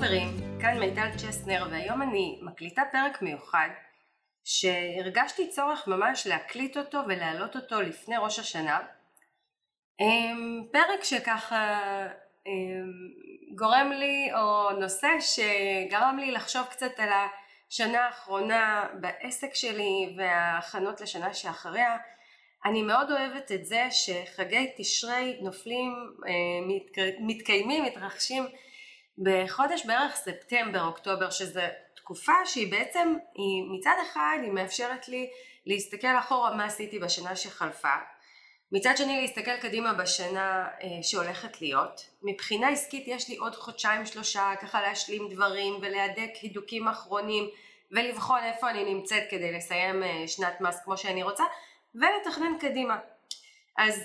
חברים, כאן מיטל צ'סנר והיום אני מקליטה פרק מיוחד שהרגשתי צורך ממש להקליט אותו ולהעלות אותו לפני ראש השנה. אמ, פרק שככה אמ, גורם לי או נושא שגרם לי לחשוב קצת על השנה האחרונה בעסק שלי וההכנות לשנה שאחריה. אני מאוד אוהבת את זה שחגי תשרי נופלים, אה, מתקיימים, מתרחשים בחודש בערך ספטמבר אוקטובר שזה תקופה שהיא בעצם היא מצד אחד היא מאפשרת לי להסתכל אחורה מה עשיתי בשנה שחלפה מצד שני להסתכל קדימה בשנה אה, שהולכת להיות. מבחינה עסקית יש לי עוד חודשיים שלושה ככה להשלים דברים ולהדק הידוקים אחרונים ולבחון איפה אני נמצאת כדי לסיים אה, שנת מס כמו שאני רוצה ולתכנן קדימה. אז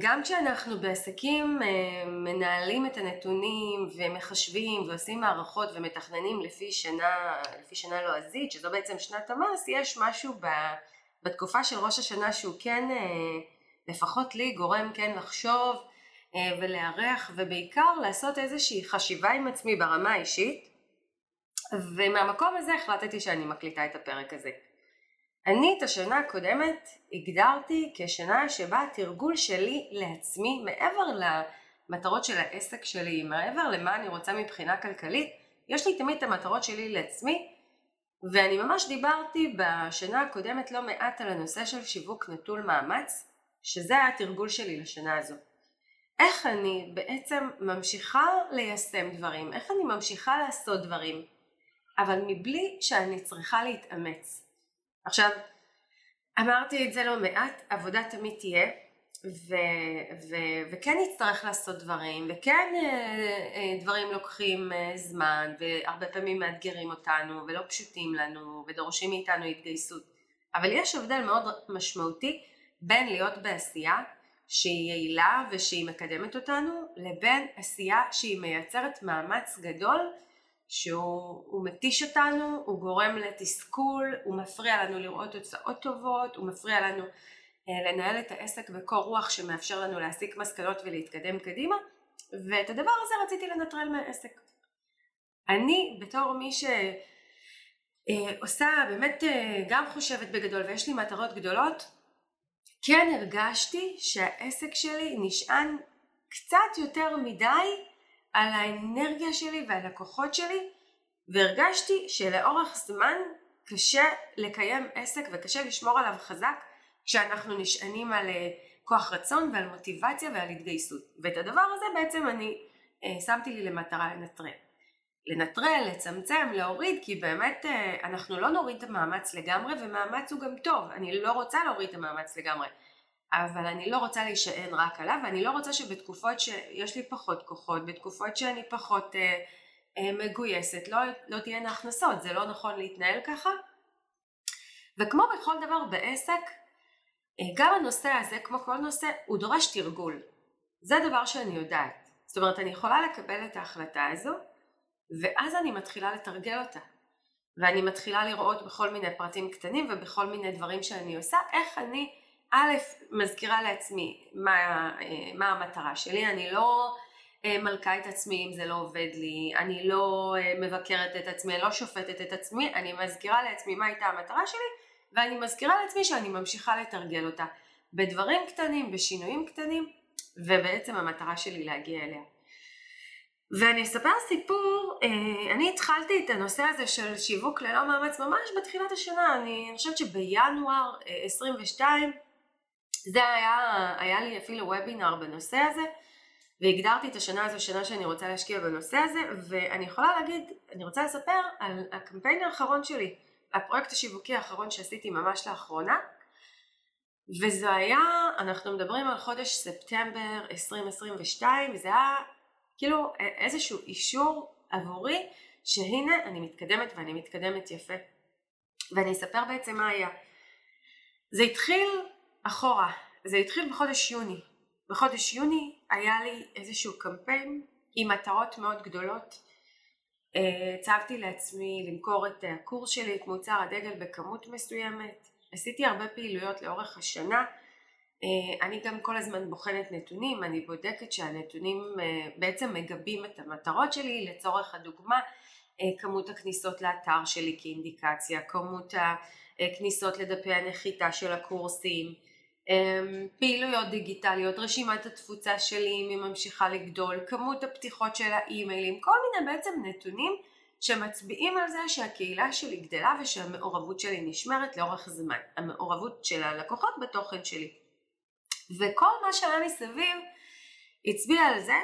גם כשאנחנו בעסקים אה, מנהלים את הנתונים ומחשבים ועושים מערכות ומתכננים לפי שנה, לפי שנה לועזית שזו בעצם שנת המס יש משהו בתקופה של ראש השנה שהוא כן אה, לפחות לי גורם כן לחשוב ולארח ובעיקר לעשות איזושהי חשיבה עם עצמי ברמה האישית. ומהמקום הזה החלטתי שאני מקליטה את הפרק הזה אני את השנה הקודמת הגדרתי כשנה שבה התרגול שלי לעצמי מעבר למטרות של העסק שלי, מעבר למה אני רוצה מבחינה כלכלית, יש לי תמיד את המטרות שלי לעצמי ואני ממש דיברתי בשנה הקודמת לא מעט על הנושא של שיווק נטול מאמץ, שזה היה התרגול שלי לשנה הזו. איך אני בעצם ממשיכה ליישם דברים, איך אני ממשיכה לעשות דברים, אבל מבלי שאני צריכה להתאמץ. עכשיו, אמרתי את זה לא מעט, עבודה תמיד תהיה, ו, ו, וכן נצטרך לעשות דברים, וכן אה, אה, דברים לוקחים אה, זמן, והרבה פעמים מאתגרים אותנו, ולא פשוטים לנו, ודורשים מאיתנו התגייסות. אבל יש הבדל מאוד משמעותי בין להיות בעשייה שהיא יעילה ושהיא מקדמת אותנו, לבין עשייה שהיא מייצרת מאמץ גדול שהוא מתיש אותנו, הוא גורם לתסכול, הוא מפריע לנו לראות תוצאות טובות, הוא מפריע לנו אה, לנהל את העסק בקור רוח שמאפשר לנו להסיק מסקנות ולהתקדם קדימה, ואת הדבר הזה רציתי לנטרל מהעסק. אני בתור מי שעושה, אה, באמת אה, גם חושבת בגדול ויש לי מטרות גדולות, כן הרגשתי שהעסק שלי נשען קצת יותר מדי על האנרגיה שלי ועל הכוחות שלי והרגשתי שלאורך זמן קשה לקיים עסק וקשה לשמור עליו חזק כשאנחנו נשענים על אה, כוח רצון ועל מוטיבציה ועל התגייסות. ואת הדבר הזה בעצם אני אה, שמתי לי למטרה לנטרל. לנטרל, לצמצם, להוריד כי באמת אה, אנחנו לא נוריד את המאמץ לגמרי ומאמץ הוא גם טוב, אני לא רוצה להוריד את המאמץ לגמרי אבל אני לא רוצה להישען רק עליו ואני לא רוצה שבתקופות שיש לי פחות כוחות, בתקופות שאני פחות אה, אה, מגויסת, לא, לא תהיינה הכנסות, זה לא נכון להתנהל ככה. וכמו בכל דבר בעסק, אה, גם הנושא הזה, כמו כל נושא, הוא דורש תרגול. זה דבר שאני יודעת. זאת אומרת, אני יכולה לקבל את ההחלטה הזו, ואז אני מתחילה לתרגל אותה. ואני מתחילה לראות בכל מיני פרטים קטנים ובכל מיני דברים שאני עושה, איך אני א', מזכירה לעצמי מה, אה, מה המטרה שלי, אני לא אה, מלכה את עצמי אם זה לא עובד לי, אני לא אה, מבקרת את עצמי, אני לא שופטת את עצמי, אני מזכירה לעצמי מה הייתה המטרה שלי ואני מזכירה לעצמי שאני ממשיכה לתרגל אותה. בדברים קטנים, בשינויים קטנים ובעצם המטרה שלי להגיע אליה. ואני אספר סיפור, אני התחלתי את הנושא הזה של שיווק ללא מאמץ ממש בתחילת השנה, אני חושבת שבינואר 22 זה היה, היה לי אפילו וובינר בנושא הזה והגדרתי את השנה הזו שנה שאני רוצה להשקיע בנושא הזה ואני יכולה להגיד, אני רוצה לספר על הקמפיין האחרון שלי, הפרויקט השיווקי האחרון שעשיתי ממש לאחרונה וזה היה, אנחנו מדברים על חודש ספטמבר 2022 וזה היה כאילו איזשהו אישור עבורי שהנה אני מתקדמת ואני מתקדמת יפה ואני אספר בעצם מה היה. זה התחיל אחורה, זה התחיל בחודש יוני. בחודש יוני היה לי איזשהו קמפיין עם מטרות מאוד גדולות. אה, הצבתי לעצמי למכור את הקורס שלי, את מוצר הדגל בכמות מסוימת. עשיתי הרבה פעילויות לאורך השנה אה, אני גם כל הזמן בוחנת נתונים, אני בודקת שהנתונים אה, בעצם מגבים את המטרות שלי, לצורך הדוגמה כמות הכניסות לאתר שלי כאינדיקציה, כמות הכניסות לדפי הנחיתה של הקורסים, פעילויות דיגיטליות, רשימת התפוצה שלי אם היא ממשיכה לגדול, כמות הפתיחות של האימיילים, כל מיני בעצם נתונים שמצביעים על זה שהקהילה שלי גדלה ושהמעורבות שלי נשמרת לאורך זמן, המעורבות של הלקוחות בתוכן שלי. וכל מה שהיה מסביב הצביע על זה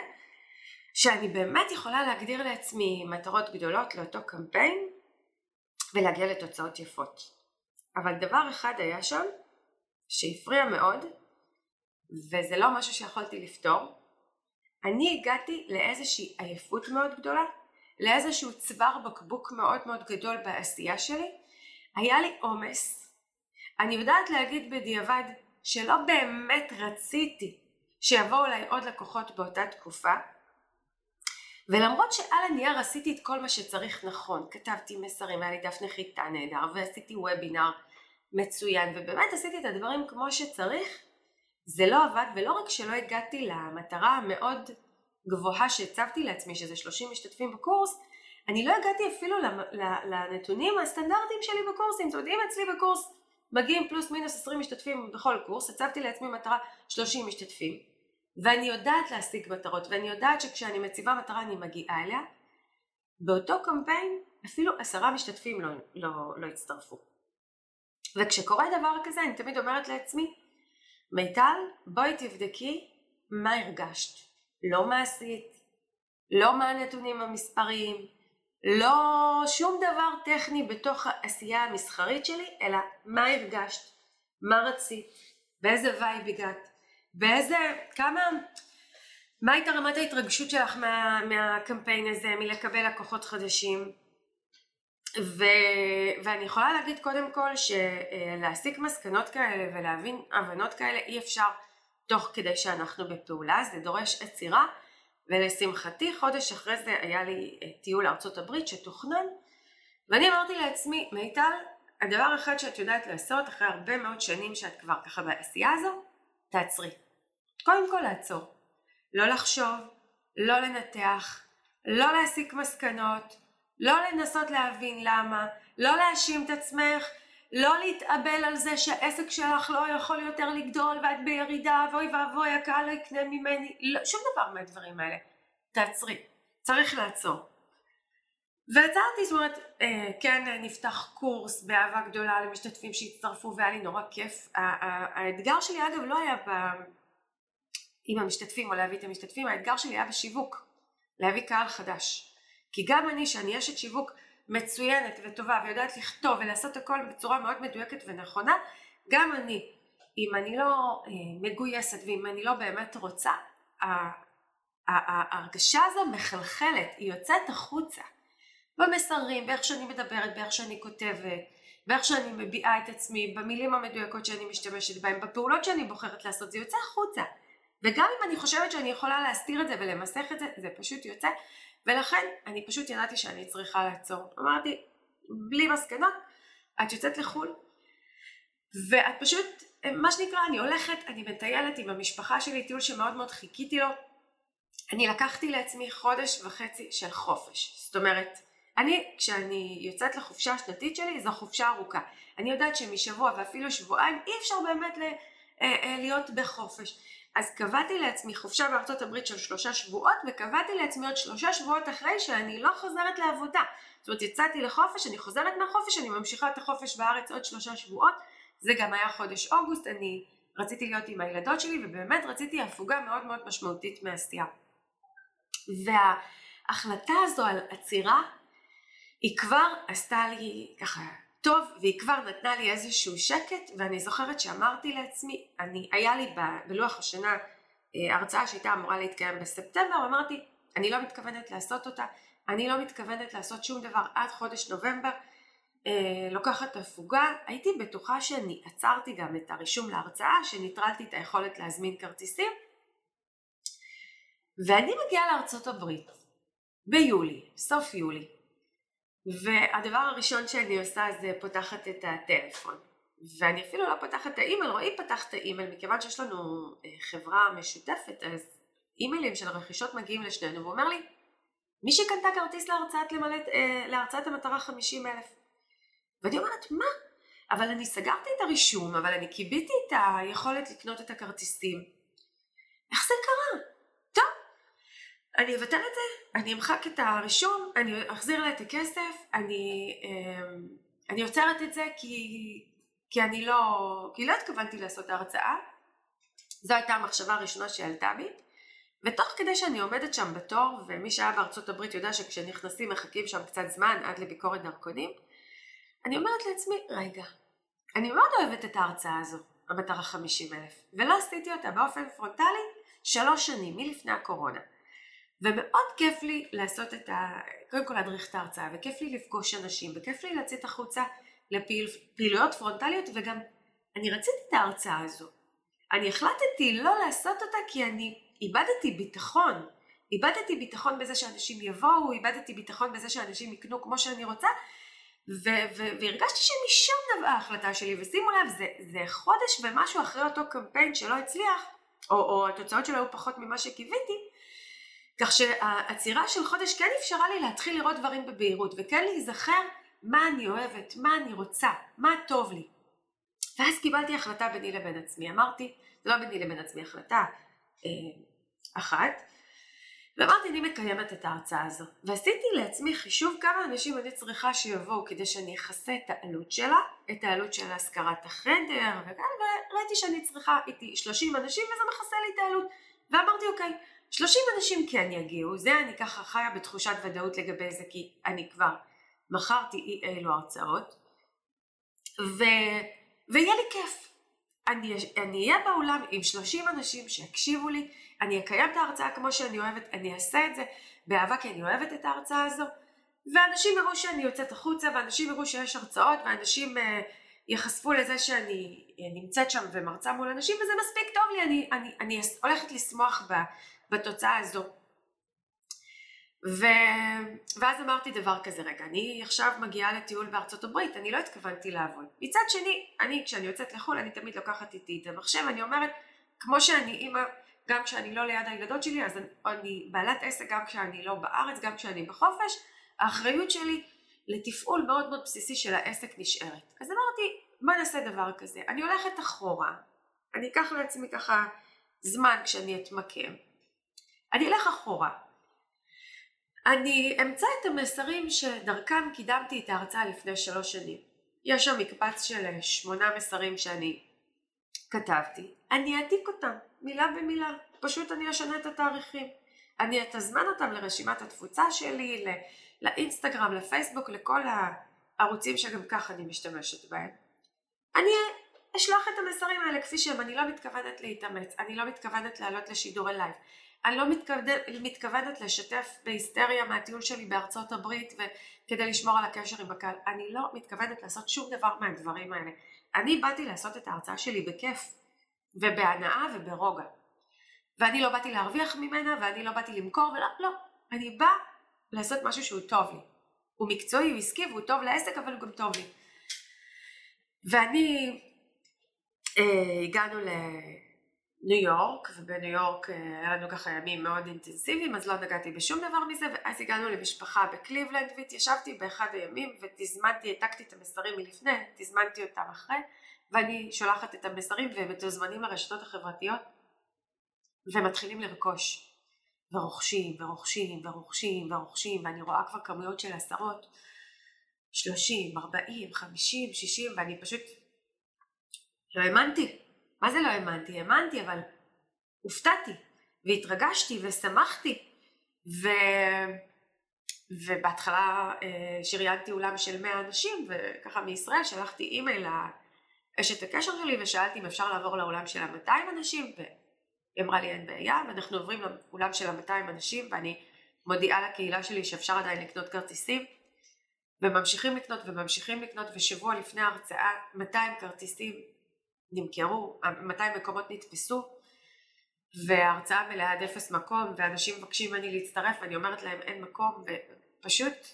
שאני באמת יכולה להגדיר לעצמי מטרות גדולות לאותו קמפיין ולהגיע לתוצאות יפות. אבל דבר אחד היה שם שהפריע מאוד וזה לא משהו שיכולתי לפתור. אני הגעתי לאיזושהי עייפות מאוד גדולה לאיזשהו צוואר בקבוק מאוד מאוד גדול בעשייה שלי, היה לי עומס. אני יודעת להגיד בדיעבד שלא באמת רציתי שיבואו אליי עוד לקוחות באותה תקופה, ולמרות שעל הנייר עשיתי את כל מה שצריך נכון, כתבתי מסרים, היה לי דף נחיתה נהדר, ועשיתי וובינר מצוין, ובאמת עשיתי את הדברים כמו שצריך, זה לא עבד, ולא רק שלא הגעתי למטרה המאוד גבוהה שהצבתי לעצמי, שזה 30 משתתפים בקורס, אני לא הגעתי אפילו לנתונים הסטנדרטיים שלי בקורסים. זאת אומרת, אם אצלי בקורס מגיעים פלוס מינוס 20 משתתפים בכל קורס, הצבתי לעצמי מטרה 30 משתתפים, ואני יודעת להשיג מטרות, ואני יודעת שכשאני מציבה מטרה אני מגיעה אליה, באותו קמפיין אפילו עשרה משתתפים לא, לא, לא הצטרפו. וכשקורה דבר כזה אני תמיד אומרת לעצמי, מיטל בואי תבדקי מה הרגשת. לא מה עשית, לא מה הנתונים המספריים, לא שום דבר טכני בתוך העשייה המסחרית שלי, אלא מה הרגשת, מה רצית, באיזה וייב הגעת, באיזה, כמה, מה הייתה רמת ההתרגשות שלך מה, מהקמפיין הזה, מלקבל לקוחות חדשים, ו, ואני יכולה להגיד קודם כל שלהסיק מסקנות כאלה ולהבין הבנות כאלה אי אפשר תוך כדי שאנחנו בפעולה, זה דורש עצירה ולשמחתי חודש אחרי זה היה לי אה, טיול לארצות הברית שתוכנן ואני אמרתי לעצמי מיטל הדבר אחד שאת יודעת לעשות אחרי הרבה מאוד שנים שאת כבר ככה בעשייה הזו תעצרי. קודם כל לעצור. לא לחשוב לא לנתח לא להסיק מסקנות לא לנסות להבין למה לא להאשים את עצמך לא להתאבל על זה שהעסק שלך לא יכול יותר לגדול ואת בירידה ואוי ואבוי הקהל לא יקנה ממני, לא, שום דבר מהדברים האלה. תעצרי, צריך לעצור. ועצרתי, זאת אומרת, אה, כן נפתח קורס באהבה גדולה למשתתפים שהצטרפו והיה לי נורא כיף. האתגר שלי אגב לא היה ב... עם המשתתפים או להביא את המשתתפים, האתגר שלי היה בשיווק, להביא קהל חדש. כי גם אני, שאני אשת שיווק, מצוינת וטובה ויודעת לכתוב ולעשות הכל בצורה מאוד מדויקת ונכונה, גם אני, אם אני לא אה, מגויסת ואם אני לא באמת רוצה, ההרגשה הזו מחלחלת, היא יוצאת החוצה. במסרים, באיך שאני מדברת, באיך שאני כותבת, באיך שאני מביעה את עצמי, במילים המדויקות שאני משתמשת בהן, בפעולות שאני בוחרת לעשות, זה יוצא החוצה. וגם אם אני חושבת שאני יכולה להסתיר את זה ולמסך את זה, זה פשוט יוצא. ולכן אני פשוט ידעתי שאני צריכה לעצור. אמרתי, בלי מסקנות, את יוצאת לחו"ל, ואת פשוט, מה שנקרא, אני הולכת, אני מטיילת עם המשפחה שלי, טיול שמאוד מאוד חיכיתי לו. אני לקחתי לעצמי חודש וחצי של חופש. זאת אומרת, אני, כשאני יוצאת לחופשה השנתית שלי, זו חופשה ארוכה. אני יודעת שמשבוע ואפילו שבועיים אי אפשר באמת ל, אה, אה, להיות בחופש. אז קבעתי לעצמי חופשה בארצות הברית של שלושה שבועות וקבעתי לעצמי עוד שלושה שבועות אחרי שאני לא חוזרת לעבודה. זאת אומרת יצאתי לחופש, אני חוזרת מהחופש, אני ממשיכה את החופש בארץ עוד שלושה שבועות, זה גם היה חודש אוגוסט, אני רציתי להיות עם הילדות שלי ובאמת רציתי הפוגה מאוד מאוד משמעותית מעשייה. וההחלטה הזו על עצירה היא כבר עשתה לי ככה טוב והיא כבר נתנה לי איזשהו שקט ואני זוכרת שאמרתי לעצמי, אני, היה לי ב, בלוח השנה אה, הרצאה שהייתה אמורה להתקיים בספטמבר, אמרתי אני לא מתכוונת לעשות אותה, אני לא מתכוונת לעשות שום דבר עד חודש נובמבר, אה, לוקחת הפוגה, הייתי בטוחה שאני עצרתי גם את הרישום להרצאה, שניטרלתי את היכולת להזמין כרטיסים. ואני מגיעה לארצות הברית ביולי, סוף יולי והדבר הראשון שאני עושה זה פותחת את הטלפון ואני אפילו לא פותחת את האימייל, רועי פתח את האימייל, מכיוון שיש לנו אה, חברה משותפת, אז אימיילים של רכישות מגיעים לשנינו, והוא אומר לי, מי שקנתה כרטיס להרצאת, למלא, אה, להרצאת המטרה 50 אלף. ואני אומרת, מה? אבל אני סגרתי את הרישום, אבל אני קיביתי את היכולת לקנות את הכרטיסים. איך זה קרה? אני אבטל את זה, אני אמחק את הרישום, אני אחזיר לה את הכסף, אני, אה, אני עוצרת את זה כי, כי אני לא, כי לא התכוונתי לעשות את ההרצאה. זו הייתה המחשבה הראשונה שעלתה בי. ותוך כדי שאני עומדת שם בתור, ומי שהיה בארצות הברית יודע שכשנכנסים מחכים שם קצת זמן עד לביקורת דרכונים, אני אומרת לעצמי, רגע, אני מאוד אוהבת את ההרצאה הזו, המטרה 50 אלף, ולא עשיתי אותה באופן פרונטלי שלוש שנים, מלפני הקורונה. ומאוד כיף לי לעשות את ה... קודם כל להדריך את ההרצאה, וכיף לי לפגוש אנשים, וכיף לי לצאת החוצה לפעילויות פרונטליות, וגם אני רציתי את ההרצאה הזו. אני החלטתי לא לעשות אותה כי אני איבדתי ביטחון. איבדתי ביטחון בזה שאנשים יבואו, איבדתי ביטחון בזה שאנשים יקנו כמו שאני רוצה, ו- ו- והרגשתי שמשם נבעה ההחלטה שלי, ושימו לב, זה, זה חודש ומשהו אחרי אותו קמפיין שלא הצליח, או, או התוצאות שלו היו פחות ממה שקיוויתי, כך שהעצירה של חודש כן אפשרה לי להתחיל לראות דברים בבהירות, וכן להיזכר מה אני אוהבת, מה אני רוצה, מה טוב לי. ואז קיבלתי החלטה ביני לבין עצמי, אמרתי, זה לא ביני לבין עצמי החלטה, אה, אחת, ואמרתי אני מקיימת את ההרצאה הזו, ועשיתי לעצמי חישוב כמה אנשים אני צריכה שיבואו כדי שאני אכסה את העלות שלה, את העלות של השכרת החדר וכאלה, וראיתי שאני צריכה איתי 30 אנשים וזה מכסה לי את העלות, ואמרתי אוקיי, 30 אנשים כן יגיעו, זה אני ככה חיה בתחושת ודאות לגבי זה כי אני כבר מכרתי אי אילו הרצאות, ו... ויהיה לי כיף, אני אהיה באולם עם 30 אנשים שיקשיבו לי, אני אקיים את ההרצאה כמו שאני אוהבת, אני אעשה את זה באהבה כי אני אוהבת את ההרצאה הזו, ואנשים יראו שאני יוצאת החוצה, ואנשים יראו שיש הרצאות, ואנשים uh, ייחשפו לזה שאני uh, נמצאת שם ומרצה מול אנשים, וזה מספיק טוב לי, אני, אני, אני הולכת לשמוח בתוצאה הזו. ו... ואז אמרתי דבר כזה, רגע, אני עכשיו מגיעה לטיול בארצות הברית, אני לא התכוונתי לעבוד. מצד שני, אני כשאני יוצאת לחו"ל, אני תמיד לוקחת איתי את המחשב, אני אומרת, כמו שאני אימא, גם כשאני לא ליד הילדות שלי, אז אני, אני בעלת עסק גם כשאני לא בארץ, גם כשאני בחופש, האחריות שלי לתפעול מאוד מאוד בסיסי של העסק נשארת. אז אמרתי, בוא נעשה דבר כזה, אני הולכת אחורה, אני אקח לעצמי ככה זמן כשאני אתמקם, אני אלך אחורה, אני אמצא את המסרים שדרכם קידמתי את ההרצאה לפני שלוש שנים. יש שם מקבץ של שמונה מסרים שאני כתבתי, אני אעתיק אותם מילה במילה, פשוט אני אשנה את התאריכים. אני אתזמן אותם לרשימת התפוצה שלי, לאינסטגרם, לפייסבוק, לכל הערוצים שגם כך אני משתמשת בהם. אני אשלח את המסרים האלה כפי שהם, אני לא מתכוונת להתאמץ, אני לא מתכוונת לעלות לשידור לייב. אני לא מתכוונת, מתכוונת לשתף בהיסטריה מהטיול שלי בארצות הברית וכדי לשמור על הקשר עם הקהל. אני לא מתכוונת לעשות שום דבר מהדברים האלה. אני באתי לעשות את ההרצאה שלי בכיף ובהנאה וברוגע. ואני לא באתי להרוויח ממנה ואני לא באתי למכור ולא, לא. אני באה לעשות משהו שהוא טוב לי. הוא מקצועי, הוא עסקי והוא טוב לעסק אבל הוא גם טוב לי. ואני אה, הגענו ל... ניו יורק, ובניו יורק אה, היה לנו ככה ימים מאוד אינטנסיביים, אז לא נגעתי בשום דבר מזה, ואז הגענו למשפחה בקליבלנד, והתיישבתי באחד הימים, ותזמנתי, העתקתי את המסרים מלפני, תזמנתי אותם אחרי, ואני שולחת את המסרים, והם מתוזמנים לרשתות החברתיות, ומתחילים לרכוש, ורוכשים, ורוכשים, ורוכשים, ורוכשים, ואני רואה כבר כמויות של עשרות, שלושים, ארבעים, חמישים, שישים, ואני פשוט לא האמנתי. מה זה לא האמנתי? האמנתי, אבל הופתעתי, והתרגשתי, ושמחתי, ו... ובהתחלה אה, שריינתי אולם של 100 אנשים, וככה מישראל שלחתי אימייל לאשת הקשר שלי, ושאלתי אם אפשר לעבור לאולם של ה-200 אנשים, והיא אמרה לי אין בעיה, ואנחנו עוברים לאולם של ה-200 אנשים, ואני מודיעה לקהילה שלי שאפשר עדיין לקנות כרטיסים, וממשיכים לקנות וממשיכים לקנות, ושבוע לפני ההרצאה 200 כרטיסים נמכרו, 200 מקומות נתפסו וההרצאה מלאה עד אפס מקום ואנשים מבקשים ממני להצטרף ואני אומרת להם אין מקום ופשוט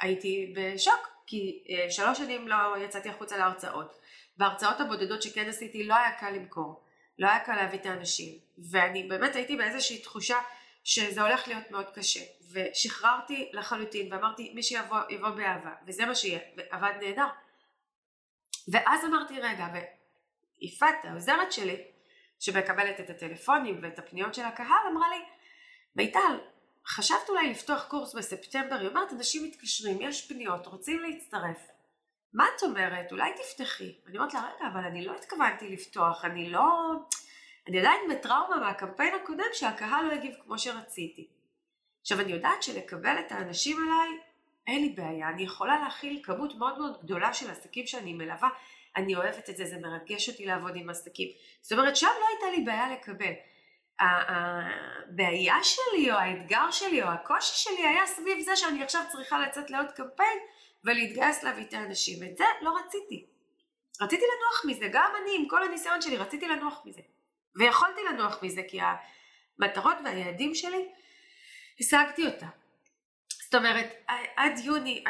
הייתי בשוק כי אה, שלוש שנים לא יצאתי החוצה להרצאות. בהרצאות הבודדות שכן עשיתי לא היה קל למכור, לא היה קל להביא את האנשים, ואני באמת הייתי באיזושהי תחושה שזה הולך להיות מאוד קשה, ושחררתי לחלוטין ואמרתי מי שיבוא יבוא באהבה, וזה מה שיהיה, ועבד נהדר. ואז אמרתי רגע, ויפעת העוזרת שלי, שמקבלת את הטלפונים ואת הפניות של הקהל, אמרה לי, מיטל, חשבת אולי לפתוח קורס בספטמבר, היא אומרת, אנשים מתקשרים, יש פניות, רוצים להצטרף. מה את אומרת? אולי תפתחי. אני אומרת לה, רגע, אבל אני לא התכוונתי לפתוח, אני לא... אני עדיין בטראומה מהקמפיין הקודם שהקהל לא הגיב כמו שרציתי. עכשיו, אני יודעת שלקבל את האנשים אליי, אין לי בעיה, אני יכולה להכיל כמות מאוד מאוד גדולה של עסקים שאני מלווה, אני אוהבת את זה, זה מרגש אותי לעבוד עם עסקים. זאת אומרת, שם לא הייתה לי בעיה לקבל. הבעיה שלי או האתגר שלי או הקושי שלי היה סביב זה שאני עכשיו צריכה לצאת לעוד קמפיין ולהתגייס להביא את האנשים. את זה לא רציתי. רציתי לנוח מזה, גם אני עם כל הניסיון שלי רציתי לנוח מזה. ויכולתי לנוח מזה כי המטרות והיעדים שלי השגתי אותם. זאת אומרת, עד יוני,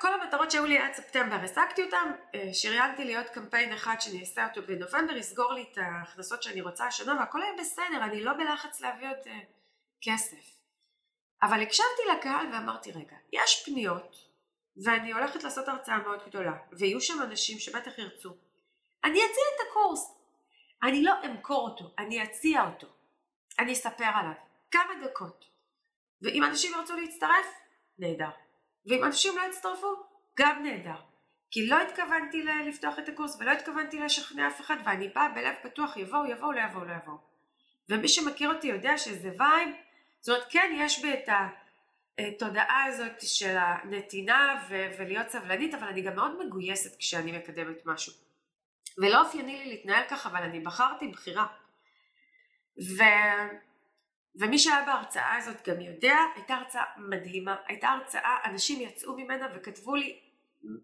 כל המטרות שהיו לי עד ספטמבר, השגתי אותן, אה, שריינתי לי עוד קמפיין אחד שאני אעשה אותו בנובמבר, יסגור לי את ההכנסות שאני רוצה השנה, והכל היה בסדר, אני לא בלחץ להביא עוד אה, כסף. אבל הקשבתי לקהל ואמרתי, רגע, יש פניות, ואני הולכת לעשות הרצאה מאוד גדולה, ויהיו שם אנשים שבטח ירצו. אני אציע את הקורס. אני לא אמכור אותו, אני אציע אותו. אני אספר עליו. כמה דקות. ואם אנשים ירצו להצטרף, נהדר. ואם אנשים לא יצטרפו, גם נהדר. כי לא התכוונתי לפתוח את הקורס ולא התכוונתי לשכנע אף אחד ואני באה בלב פתוח יבואו יבואו לא יבואו לא יבואו. ומי שמכיר אותי יודע שזה vibe, זאת אומרת כן יש בי את התודעה הזאת של הנתינה ו- ולהיות סבלנית אבל אני גם מאוד מגויסת כשאני מקדמת משהו. ולא אופייני לי להתנהל ככה אבל אני בחרתי בחירה. ו... ומי שהיה בהרצאה הזאת גם יודע, הייתה הרצאה מדהימה, הייתה הרצאה, אנשים יצאו ממנה וכתבו לי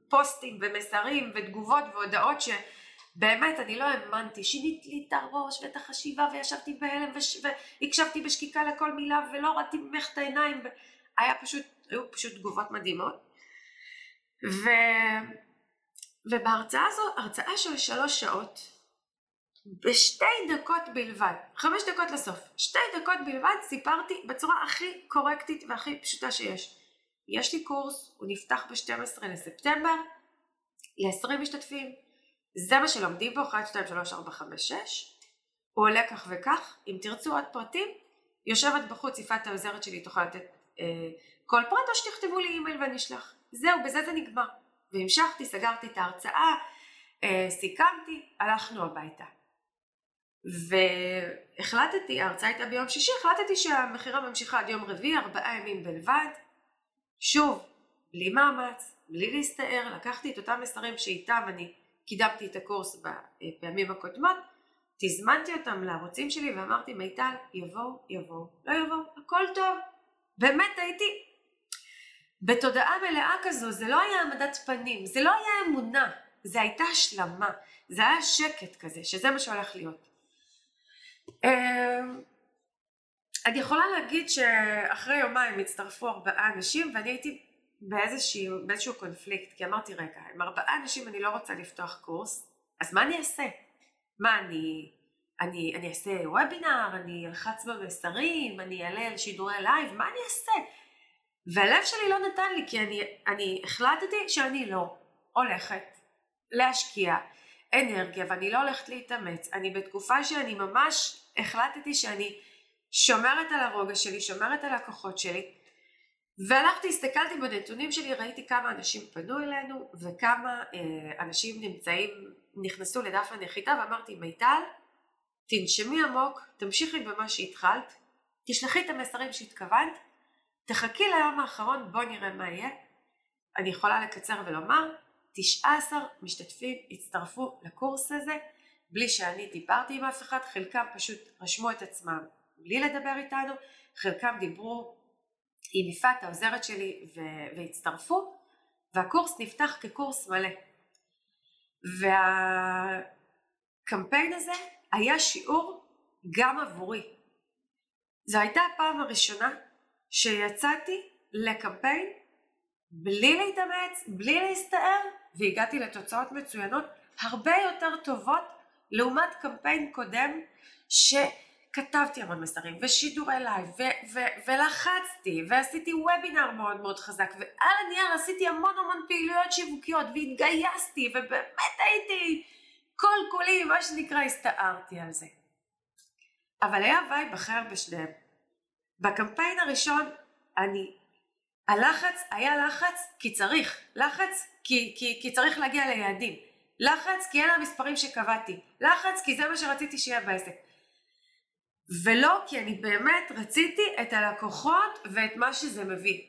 פוסטים ומסרים ותגובות והודעות שבאמת אני לא האמנתי, שינית לי את הראש ואת החשיבה וישבתי בהלם וש... והקשבתי בשקיקה לכל מילה ולא ראיתי ממך את העיניים, היה פשוט, היו פשוט תגובות מדהימות. ו... ובהרצאה הזו, הרצאה של שלוש שעות, בשתי דקות בלבד, חמש דקות לסוף, שתי דקות בלבד סיפרתי בצורה הכי קורקטית והכי פשוטה שיש. יש לי קורס, הוא נפתח ב-12 לספטמבר, ל-20 משתתפים, זה מה שלומדים בו, 1, 2, 3, 4, 5, 6, הוא עולה כך וכך, אם תרצו עוד פרטים, יושבת בחוץ, יפעת העוזרת שלי תוכל לתת אה, כל פרט, או שתכתבו לי אימייל ואני אשלח. זהו, בזה זה נגמר. והמשכתי, סגרתי את ההרצאה, אה, סיכמתי, הלכנו הביתה. והחלטתי, ההרצאה הייתה ביום שישי, החלטתי שהמכירה ממשיכה עד יום רביעי, ארבעה ימים בלבד. שוב, בלי מאמץ, בלי להסתער, לקחתי את אותם מסרים שאיתם אני קידמתי את הקורס בפעמים הקודמות, תזמנתי אותם לערוצים שלי ואמרתי מיטל, יבואו, יבואו, לא יבואו, הכל טוב. באמת הייתי בתודעה מלאה כזו, זה לא היה העמדת פנים, זה לא היה אמונה, זה הייתה השלמה, זה היה שקט כזה, שזה מה שהולך להיות. אמ, אני יכולה להגיד שאחרי יומיים הצטרפו ארבעה אנשים ואני הייתי באיזשהו, באיזשהו קונפליקט כי אמרתי רגע עם ארבעה אנשים אני לא רוצה לפתוח קורס אז מה אני אעשה? מה אני, אני, אני אעשה וובינר, אני אלחץ במסרים, אני אעלה על שידורי לייב, מה אני אעשה? והלב שלי לא נתן לי כי אני, אני החלטתי שאני לא הולכת להשקיע אנרגיה ואני לא הולכת להתאמץ, אני בתקופה שאני ממש החלטתי שאני שומרת על הרוגע שלי, שומרת על הכוחות שלי והלכתי, הסתכלתי בנתונים שלי, ראיתי כמה אנשים פנו אלינו וכמה אה, אנשים נמצאים, נכנסו לדף הנחיתה ואמרתי מיטל, תנשמי עמוק, תמשיכי במה שהתחלת, תשלחי את המסרים שהתכוונת, תחכי ליום האחרון, בוא נראה מה יהיה. אני יכולה לקצר ולומר, 19 משתתפים הצטרפו לקורס הזה בלי שאני דיברתי עם אף אחד, חלקם פשוט רשמו את עצמם בלי לדבר איתנו, חלקם דיברו עם יפעת העוזרת שלי והצטרפו, והקורס נפתח כקורס מלא. והקמפיין הזה היה שיעור גם עבורי. זו הייתה הפעם הראשונה שיצאתי לקמפיין בלי להתאמץ, בלי להסתער, והגעתי לתוצאות מצוינות הרבה יותר טובות לעומת קמפיין קודם שכתבתי המון מסרים ושידורי לייב ו- ו- ולחצתי ועשיתי וובינר מאוד מאוד חזק ועל הנייר עשיתי המון המון פעילויות שיווקיות והתגייסתי ובאמת הייתי כל כולי מה שנקרא הסתערתי על זה. אבל היה vibe אחר בשניהם. בקמפיין הראשון אני הלחץ היה לחץ כי צריך, לחץ כי, כי, כי צריך להגיע ליעדים, לחץ כי אלה המספרים שקבעתי, לחץ כי זה מה שרציתי שיהיה בעסק. ולא כי אני באמת רציתי את הלקוחות ואת מה שזה מביא.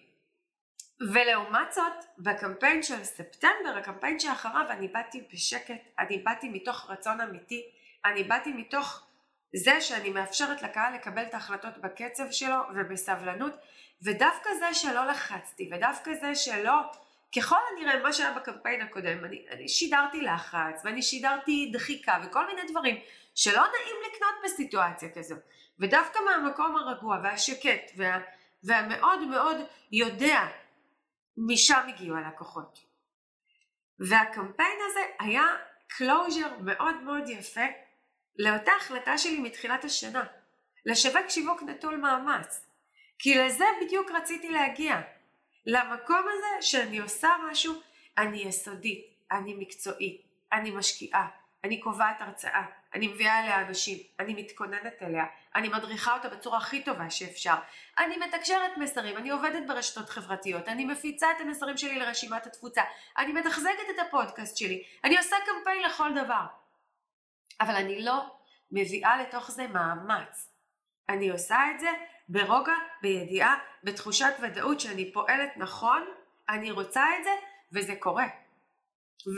ולעומת זאת, בקמפיין של ספטמבר, הקמפיין שאחריו, אני באתי בשקט, אני באתי מתוך רצון אמיתי, אני באתי מתוך זה שאני מאפשרת לקהל לקבל את ההחלטות בקצב שלו ובסבלנות, ודווקא זה שלא לחצתי, ודווקא זה שלא, ככל הנראה מה שהיה בקמפיין הקודם, אני, אני שידרתי לחץ, ואני שידרתי דחיקה, וכל מיני דברים שלא נעים לקנות בסיטואציה כזו, ודווקא מהמקום הרגוע והשקט, וה, והמאוד מאוד יודע, משם הגיעו הלקוחות. והקמפיין הזה היה closure מאוד מאוד יפה לאותה החלטה שלי מתחילת השנה, לשווק שיווק נטול מאמץ. כי לזה בדיוק רציתי להגיע. למקום הזה שאני עושה משהו, אני יסודית, אני מקצועית, אני משקיעה, אני קובעת הרצאה, אני מביאה אליה אנשים, אני מתכוננת אליה, אני מדריכה אותה בצורה הכי טובה שאפשר, אני מתקשרת מסרים, אני עובדת ברשתות חברתיות, אני מפיצה את המסרים שלי לרשימת התפוצה, אני מתחזקת את הפודקאסט שלי, אני עושה קמפיין לכל דבר. אבל אני לא מביאה לתוך זה מאמץ. אני עושה את זה ברוגע, בידיעה, בתחושת ודאות שאני פועלת נכון, אני רוצה את זה, וזה קורה.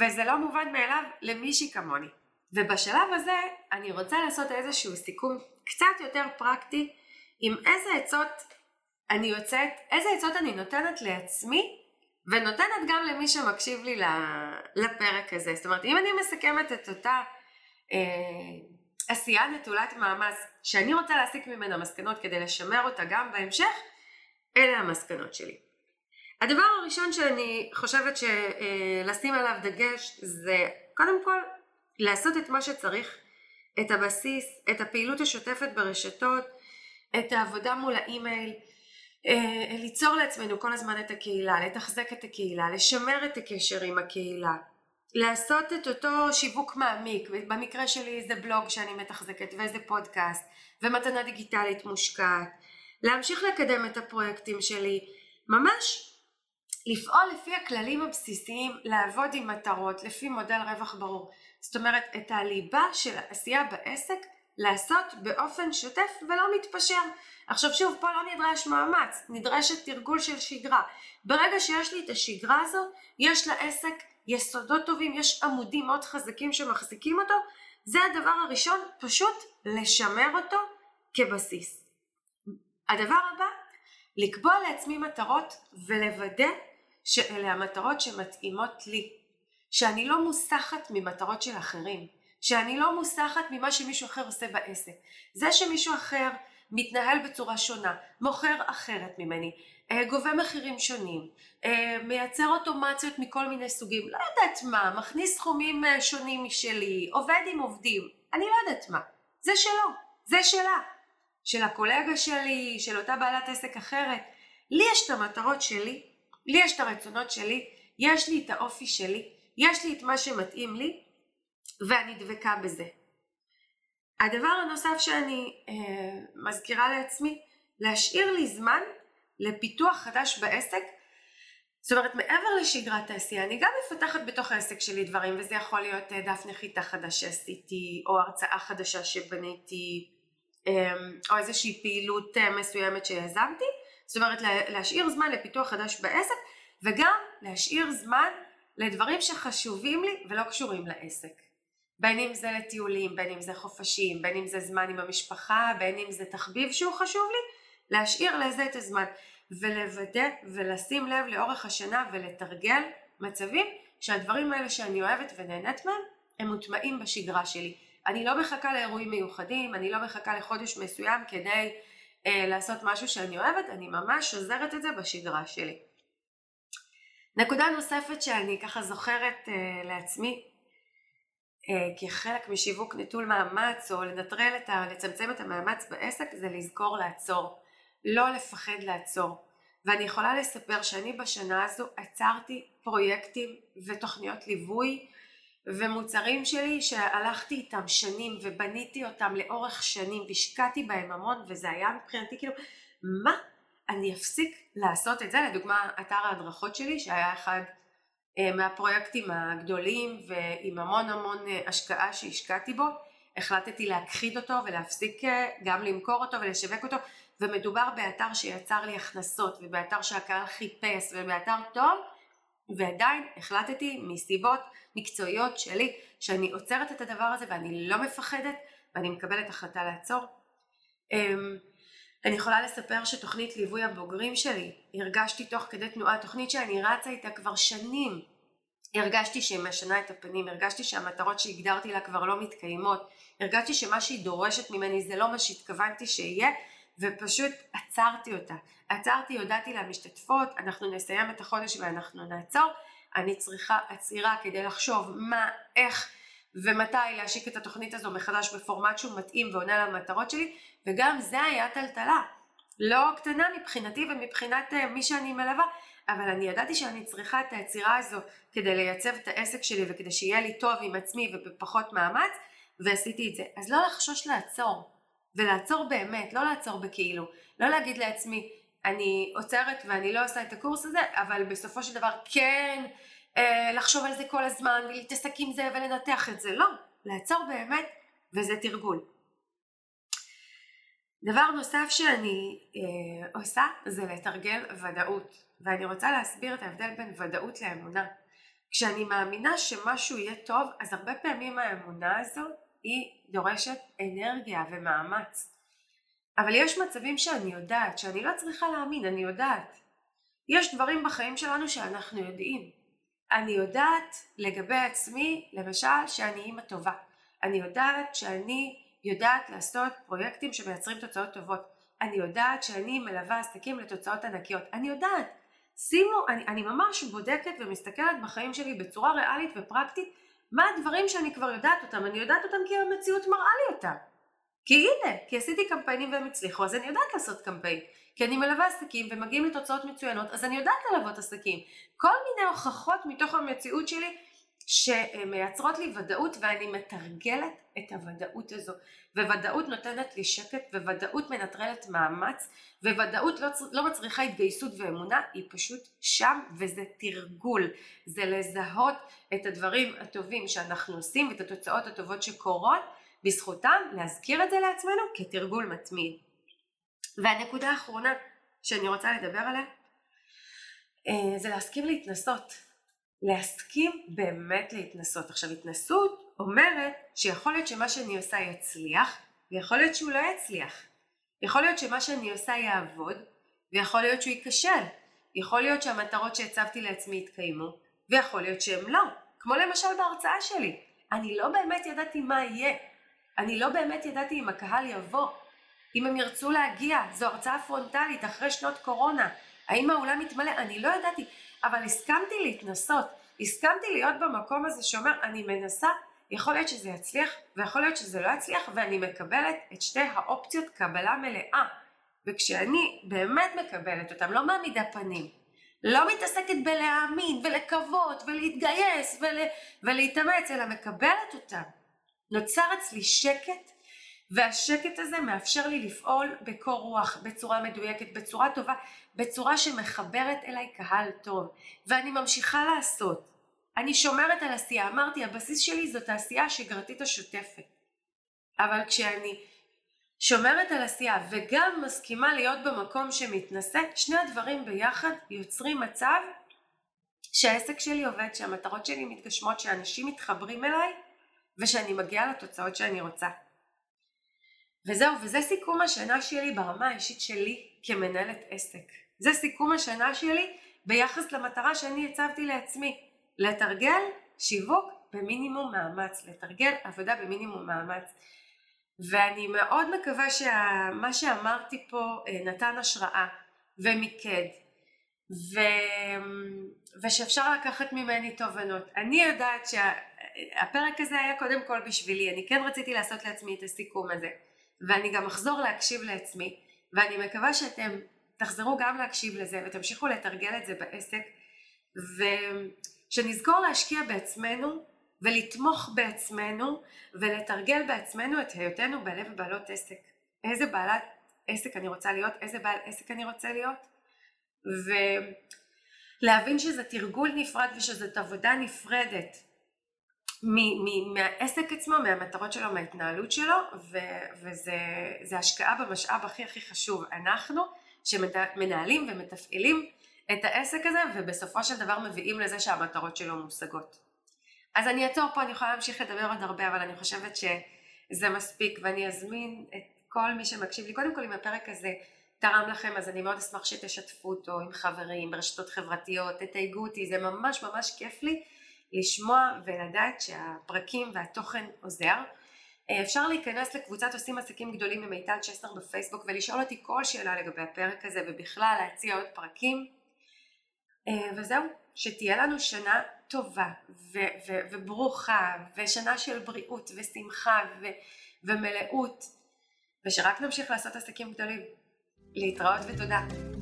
וזה לא מובן מאליו למישהי כמוני. ובשלב הזה אני רוצה לעשות איזשהו סיכום קצת יותר פרקטי עם איזה עצות אני יוצאת, איזה עצות אני נותנת לעצמי ונותנת גם למי שמקשיב לי לפרק הזה. זאת אומרת, אם אני מסכמת את אותה אה, עשייה נטולת מאמץ שאני רוצה להסיק ממנה מסקנות כדי לשמר אותה גם בהמשך, אלה המסקנות שלי. הדבר הראשון שאני חושבת שלשים עליו דגש זה קודם כל לעשות את מה שצריך, את הבסיס, את הפעילות השוטפת ברשתות, את העבודה מול האימייל, אה, ליצור לעצמנו כל הזמן את הקהילה, לתחזק את הקהילה, לשמר את הקשר עם הקהילה, לעשות את אותו שיווק מעמיק, במקרה שלי זה בלוג שאני מתחזקת ואיזה פודקאסט ומתנה דיגיטלית מושקעת, להמשיך לקדם את הפרויקטים שלי, ממש לפעול לפי הכללים הבסיסיים, לעבוד עם מטרות, לפי מודל רווח ברור. זאת אומרת, את הליבה של העשייה בעסק לעשות באופן שוטף ולא מתפשר. עכשיו שוב, פה לא נדרש מאמץ, נדרשת תרגול של שגרה. ברגע שיש לי את השגרה הזו, יש לעסק יסודות טובים, יש עמודים מאוד חזקים שמחזיקים אותו, זה הדבר הראשון, פשוט לשמר אותו כבסיס. הדבר הבא, לקבוע לעצמי מטרות ולוודא שאלה המטרות שמתאימות לי, שאני לא מוסחת ממטרות של אחרים, שאני לא מוסחת ממה שמישהו אחר עושה בעסק. זה שמישהו אחר מתנהל בצורה שונה, מוכר אחרת ממני, אה, גובה מחירים שונים, אה, מייצר אוטומציות מכל מיני סוגים, לא יודעת מה, מכניס סכומים אה, שונים משלי, עובד עם עובדים, אני לא יודעת מה, זה שלו, זה שלה, של הקולגה שלי, של אותה בעלת עסק אחרת, לי יש את המטרות שלי, לי יש את הרצונות שלי, יש לי את האופי שלי, יש לי את מה שמתאים לי, ואני דבקה בזה. הדבר הנוסף שאני אה, מזכירה לעצמי, להשאיר לי זמן לפיתוח חדש בעסק. זאת אומרת, מעבר לשגרת העשייה, אני גם מפתחת בתוך העסק שלי דברים, וזה יכול להיות אה, דף נחיתה חדש שעשיתי, או הרצאה חדשה שבניתי, אה, או איזושהי פעילות אה, מסוימת שיזמתי. זאת אומרת, להשאיר זמן לפיתוח חדש בעסק, וגם להשאיר זמן לדברים שחשובים לי ולא קשורים לעסק. בין אם זה לטיולים, בין אם זה חופשים, בין אם זה זמן עם המשפחה, בין אם זה תחביב שהוא חשוב לי, להשאיר לזה את הזמן ולוודא ולשים לב לאורך השנה ולתרגל מצבים שהדברים האלה שאני אוהבת ונהנית מהם הם מוטמעים בשגרה שלי. אני לא מחכה לאירועים מיוחדים, אני לא מחכה לחודש מסוים כדי אה, לעשות משהו שאני אוהבת, אני ממש עוזרת את זה בשגרה שלי. נקודה נוספת שאני ככה זוכרת uh, לעצמי כחלק משיווק נטול מאמץ או לנטרל את ה... לצמצם את המאמץ בעסק זה לזכור לעצור, לא לפחד לעצור. ואני יכולה לספר שאני בשנה הזו עצרתי פרויקטים ותוכניות ליווי ומוצרים שלי שהלכתי איתם שנים ובניתי אותם לאורך שנים והשקעתי בהם המון וזה היה מבחינתי כאילו מה אני אפסיק לעשות את זה לדוגמה אתר ההדרכות שלי שהיה אחד אה, מהפרויקטים הגדולים ועם המון המון אה, השקעה שהשקעתי בו החלטתי להכחיד אותו ולהפסיק אה, גם למכור אותו ולשווק אותו ומדובר באתר שיצר לי הכנסות ובאתר שהקהל חיפש ובאתר טוב ועדיין החלטתי מסיבות מקצועיות שלי שאני עוצרת את הדבר הזה ואני לא מפחדת ואני מקבלת החלטה לעצור. אני יכולה לספר שתוכנית ליווי הבוגרים שלי הרגשתי תוך כדי תנועה תוכנית שאני רצה איתה כבר שנים הרגשתי שהיא משנה את הפנים הרגשתי שהמטרות שהגדרתי לה כבר לא מתקיימות הרגשתי שמה שהיא דורשת ממני זה לא מה שהתכוונתי שיהיה ופשוט עצרתי אותה. עצרתי, הודעתי למשתתפות, אנחנו נסיים את החודש ואנחנו נעצור. אני צריכה עצירה כדי לחשוב מה, איך ומתי להשיק את התוכנית הזו מחדש בפורמט שהוא מתאים ועונה למטרות שלי, וגם זה היה טלטלה. לא קטנה מבחינתי ומבחינת uh, מי שאני מלווה, אבל אני ידעתי שאני צריכה את העצירה הזו כדי לייצב את העסק שלי וכדי שיהיה לי טוב עם עצמי ובפחות מאמץ, ועשיתי את זה. אז לא לחשוש לעצור. ולעצור באמת, לא לעצור בכאילו, לא להגיד לעצמי אני עוצרת ואני לא עושה את הקורס הזה, אבל בסופו של דבר כן אה, לחשוב על זה כל הזמן ולהתעסק עם זה ולנתח את זה, לא, לעצור באמת וזה תרגול. דבר נוסף שאני אה, עושה זה לתרגל ודאות, ואני רוצה להסביר את ההבדל בין ודאות לאמונה. כשאני מאמינה שמשהו יהיה טוב, אז הרבה פעמים האמונה הזו היא דורשת אנרגיה ומאמץ. אבל יש מצבים שאני יודעת, שאני לא צריכה להאמין, אני יודעת. יש דברים בחיים שלנו שאנחנו יודעים. אני יודעת לגבי עצמי, למשל, שאני אימא טובה. אני יודעת שאני יודעת לעשות פרויקטים שמייצרים תוצאות טובות. אני יודעת שאני מלווה עסקים לתוצאות ענקיות. אני יודעת. שימו, אני, אני ממש בודקת ומסתכלת בחיים שלי בצורה ריאלית ופרקטית מה הדברים שאני כבר יודעת אותם, אני יודעת אותם כי המציאות מראה לי אותם. כי הנה, כי עשיתי קמפיינים והם הצליחו, אז אני יודעת לעשות קמפיין. כי אני מלווה עסקים ומגיעים לתוצאות מצוינות, אז אני יודעת ללוות עסקים. כל מיני הוכחות מתוך המציאות שלי שמייצרות לי ודאות ואני מתרגלת את הוודאות הזו. וודאות נותנת לי שקט, וודאות מנטרלת מאמץ, וודאות לא, לא מצריכה התגייסות ואמונה, היא פשוט שם וזה תרגול. זה לזהות את הדברים הטובים שאנחנו עושים ואת התוצאות הטובות שקורות, בזכותם להזכיר את זה לעצמנו כתרגול מתמיד. והנקודה האחרונה שאני רוצה לדבר עליה אה, זה להסכים להתנסות. להסכים באמת להתנסות. עכשיו התנסות אומרת שיכול להיות שמה שאני עושה יצליח ויכול להיות שהוא לא יצליח. יכול להיות שמה שאני עושה יעבוד ויכול להיות שהוא ייכשל. יכול להיות שהמטרות שהצבתי לעצמי יתקיימו ויכול להיות שהן לא. כמו למשל בהרצאה שלי. אני לא באמת ידעתי מה יהיה. אני לא באמת ידעתי אם הקהל יבוא. אם הם ירצו להגיע. זו הרצאה פרונטלית אחרי שנות קורונה. האם האולם יתמלא? אני לא ידעתי. אבל הסכמתי להתנסות, הסכמתי להיות במקום הזה שאומר אני מנסה, יכול להיות שזה יצליח ויכול להיות שזה לא יצליח ואני מקבלת את שתי האופציות קבלה מלאה וכשאני באמת מקבלת אותם, לא מעמידה פנים, לא מתעסקת בלהאמין ולקוות ולהתגייס ול, ולהתאמץ אלא מקבלת אותם, נוצר אצלי שקט והשקט הזה מאפשר לי לפעול בקור רוח, בצורה מדויקת, בצורה טובה, בצורה שמחברת אליי קהל טוב. ואני ממשיכה לעשות. אני שומרת על עשייה. אמרתי, הבסיס שלי זאת העשייה השגרתית השוטפת. אבל כשאני שומרת על עשייה וגם מסכימה להיות במקום שמתנשא, שני הדברים ביחד יוצרים מצב שהעסק שלי עובד, שהמטרות שלי מתגשמות, שאנשים מתחברים אליי ושאני מגיעה לתוצאות שאני רוצה. וזהו, וזה סיכום השנה שלי ברמה האישית שלי כמנהלת עסק. זה סיכום השנה שלי ביחס למטרה שאני הצבתי לעצמי, לתרגל שיווק במינימום מאמץ, לתרגל עבודה במינימום מאמץ. ואני מאוד מקווה שמה שאמרתי פה אה, נתן השראה ומיקד ו... ושאפשר לקחת ממני תובנות. אני יודעת שהפרק הזה היה קודם כל בשבילי, אני כן רציתי לעשות לעצמי את הסיכום הזה, ואני גם אחזור להקשיב לעצמי, ואני מקווה שאתם תחזרו גם להקשיב לזה ותמשיכו לתרגל את זה בעסק, ושנזכור להשקיע בעצמנו ולתמוך בעצמנו ולתרגל בעצמנו את היותנו בעלי ובעלות עסק. איזה בעלת עסק אני רוצה להיות, איזה בעל עסק אני רוצה להיות, ולהבין שזה תרגול נפרד ושזאת עבודה נפרדת מהעסק עצמו, מהמטרות שלו, מההתנהלות שלו, ו- וזה השקעה במשאב הכי הכי חשוב. אנחנו שמנהלים ומתפעלים את העסק הזה ובסופו של דבר מביאים לזה שהמטרות שלו מושגות. אז אני אעצור פה, אני יכולה להמשיך לדבר עוד הרבה, אבל אני חושבת שזה מספיק ואני אזמין את כל מי שמקשיב לי, קודם כל אם הפרק הזה תרם לכם אז אני מאוד אשמח שתשתפו אותו עם חברים, ברשתות חברתיות, תתייגו אותי, זה ממש ממש כיף לי לשמוע ולדעת שהפרקים והתוכן עוזר. אה, אפשר להיכנס לקבוצת עושים עסקים גדולים עם מיטל צ'סטר בפייסבוק ולשאול אותי כל שאלה לגבי הפרק הזה ובכלל להציע עוד פרקים. אה, וזהו, שתהיה לנו שנה טובה ו- ו- וברוכה ושנה של בריאות ושמחה ו- ומלאות ושרק נמשיך לעשות עסקים גדולים. להתראות ותודה.